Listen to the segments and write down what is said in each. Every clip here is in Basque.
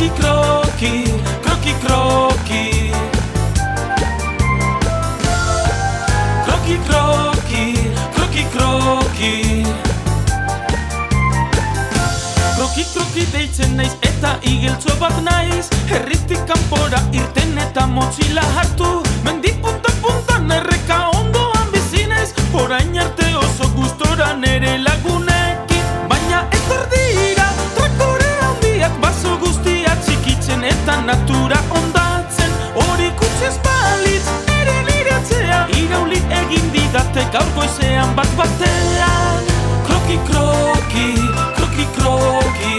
Kroki, kroki, kroki, kroki. Kroki, kroki, kroki, kroki. Kroki, kroki deitzen naiz eta igeltxo bat naiz. Herritik kanpora irten eta motxila hartu. Mendi punta puntan eta natura ondatzen. Hori kutsiz balitz nire nire atzea Irauli egin didate gaur goizean bat batean. Kroki, kroki, kroki, kroki.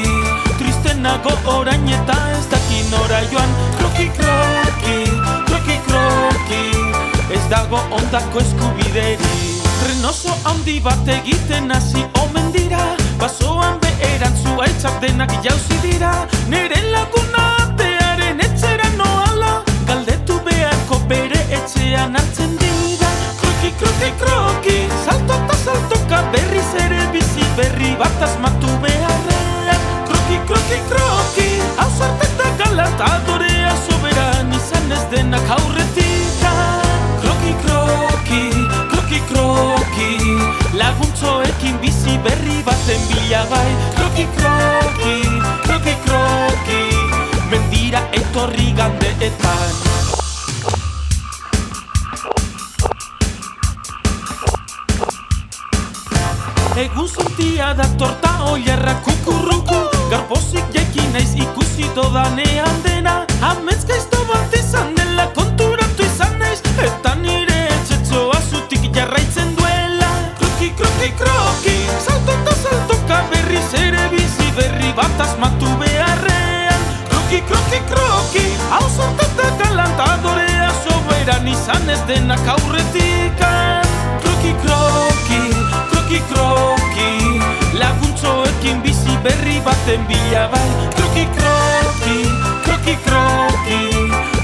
Triste nago orain eta ez daki nora joan. Kroki, kroki, kroki, kroki. Ez dago ondako eskubideri Tren oso handi bat egiten hasi omen dira. Basoan beheran zuaitzak denak jauzi dira. Nere lagunatearen etxean hartzen dira Kroki, kroki, kroki. Salto eta saltoka berriz ere bizi berri bat asmatu beharrean. Kroki, kroki, kroki Hausart eta galatadorea soberan izan ez denak aurretik Kroki, kroki, kroki, kroki Laguntzoekin bizi berri baten bila bai. Kroki, kroki, kroki, kroki Mendira etorri gandeetan Egun zentia da torta oiarra kukurruku. Garpozik jekin naiz ikusi dodanean dena. Amets gaizto bat izan dela konturatu izan naiz. Eta nire etxetxoa zutik jarraitzen duela. Kroki, kroki, kroki Salto eta saltoka berriz ere bizi berri bat asmatu beharrean. Kroki, kroki, kroki Hau eta galantadorea soberan izan ez denak aurretikan. Kroki, kroki, Kroki, kroki Laguntzoekin bizi berri baten bila bai. Kroki, kroki, kroki, kroki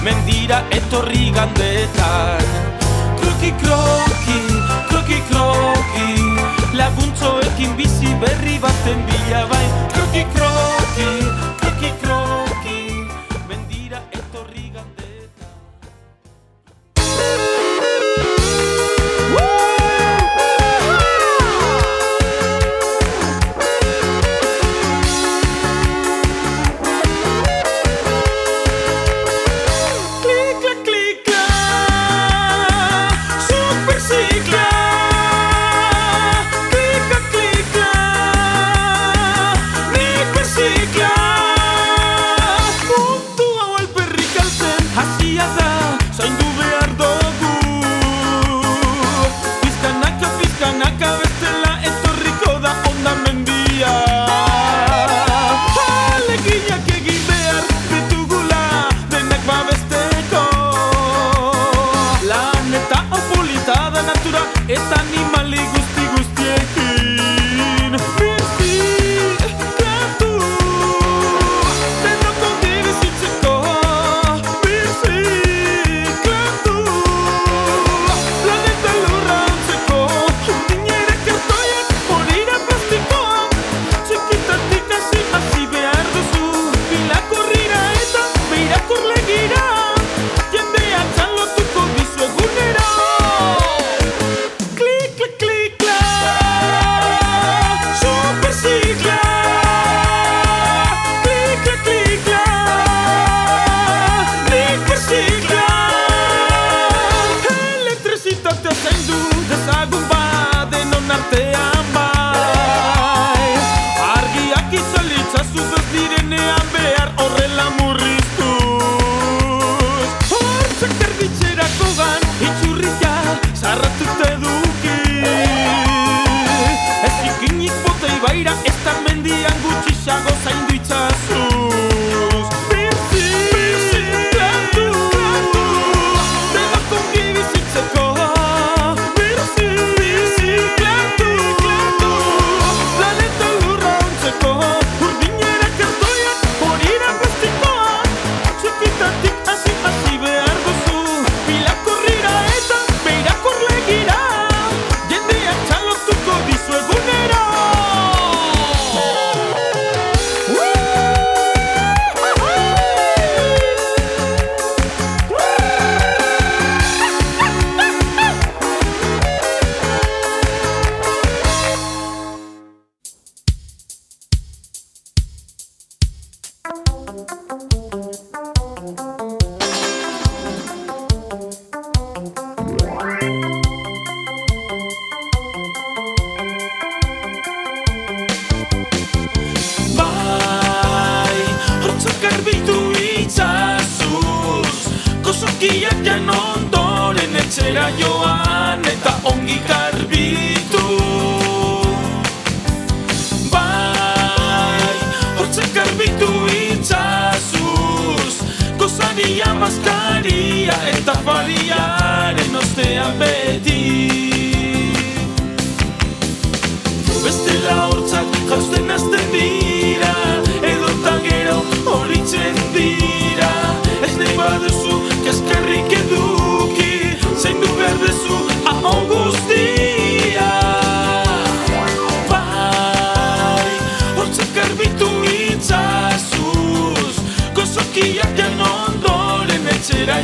Mendira etorri gandetan Kroki, kroki, kroki, kroki Laguntzoekin bizi berri baten bila bai.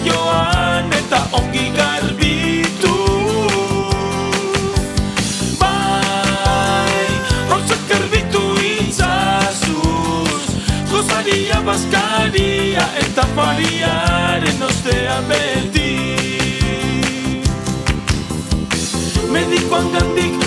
joan eta ongi garbitu. Bai, rotzak garbitu itzazuz Gozaria bazkaria eta fariaren ostea beti. Medikoan gandik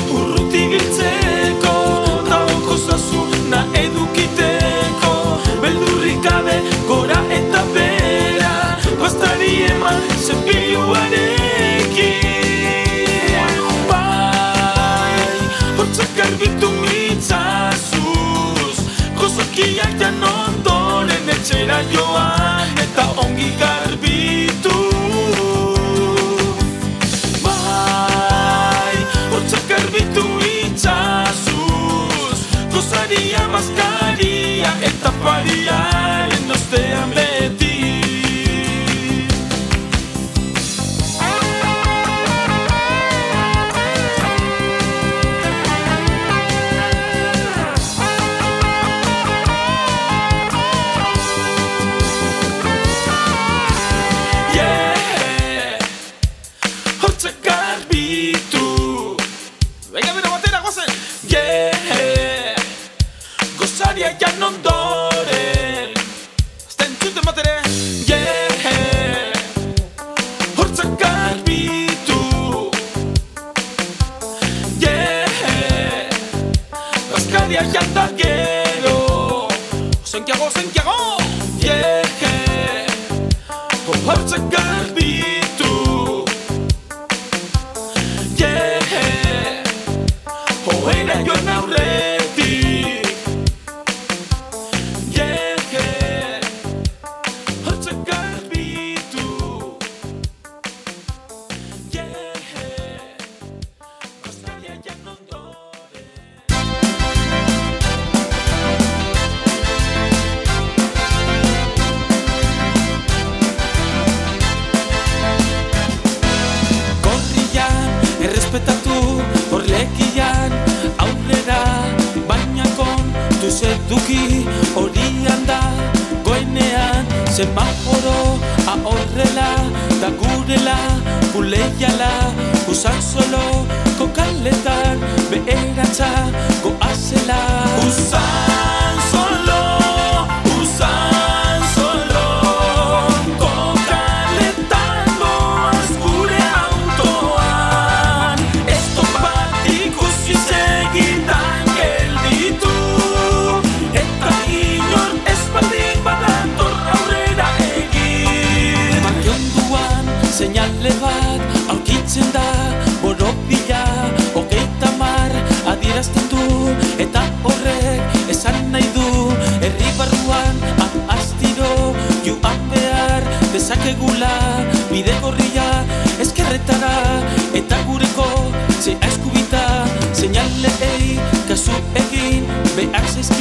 may access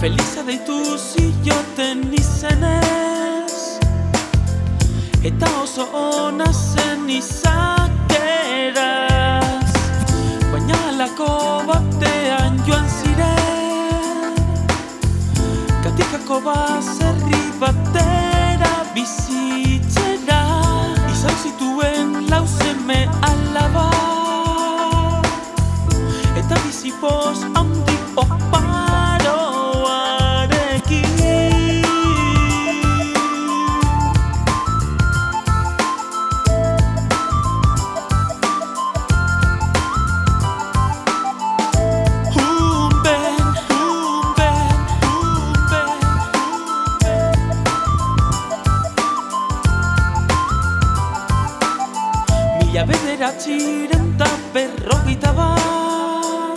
Felixa deitu zioten izenez Eta oso ona zen izateraz Baina alako batean joan ziren Katikako bazerri batera bizitzera Izan zituen lauzeme alaba. Eta bizipoz handi opa Mila bederatxiren eta berrogita bat.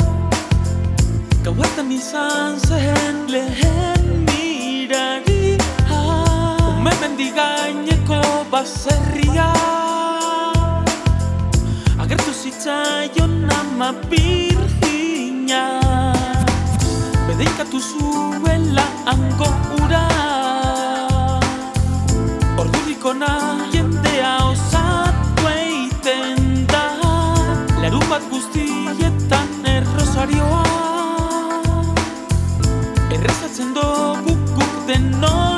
Gau hartan izan zen lehen mirari Umemen digaineko baserria. Agertu zitzaion ama birgina Bedeikatu zuela ango ura. Ordu dikona jendea osa bat guztietan errosarioa. Errezatzen do guk guk denok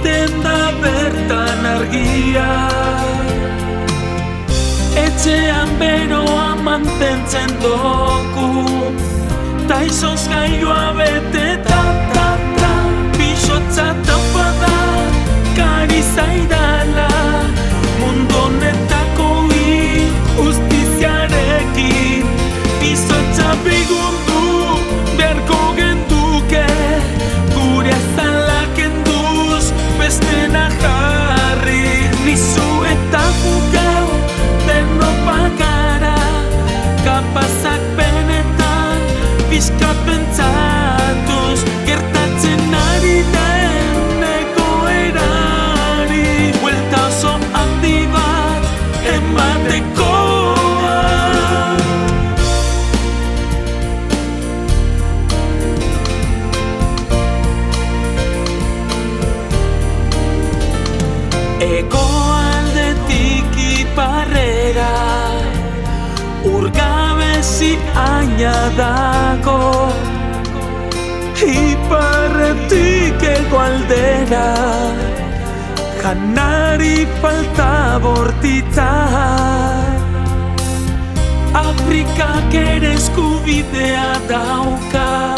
Uzten da bertan argia. Etxean beroa mantentzen doku Ta izoz gaioa bete ta ta ta. Bixotza taupada kari zaidala. Mundu honetako hi ustiziarekin Bizotza bigun egualdera Janari falta bortitza. Afrikak ere eskubidea dauka.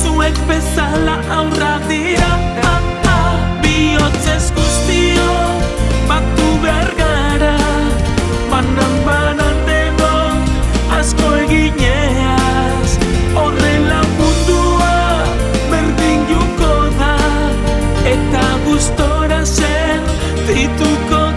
Zuek bezala aurra dira. Ah, ah, Bihotzez guztio batu behar gara. Banan banan Eta gustora zen dituko gara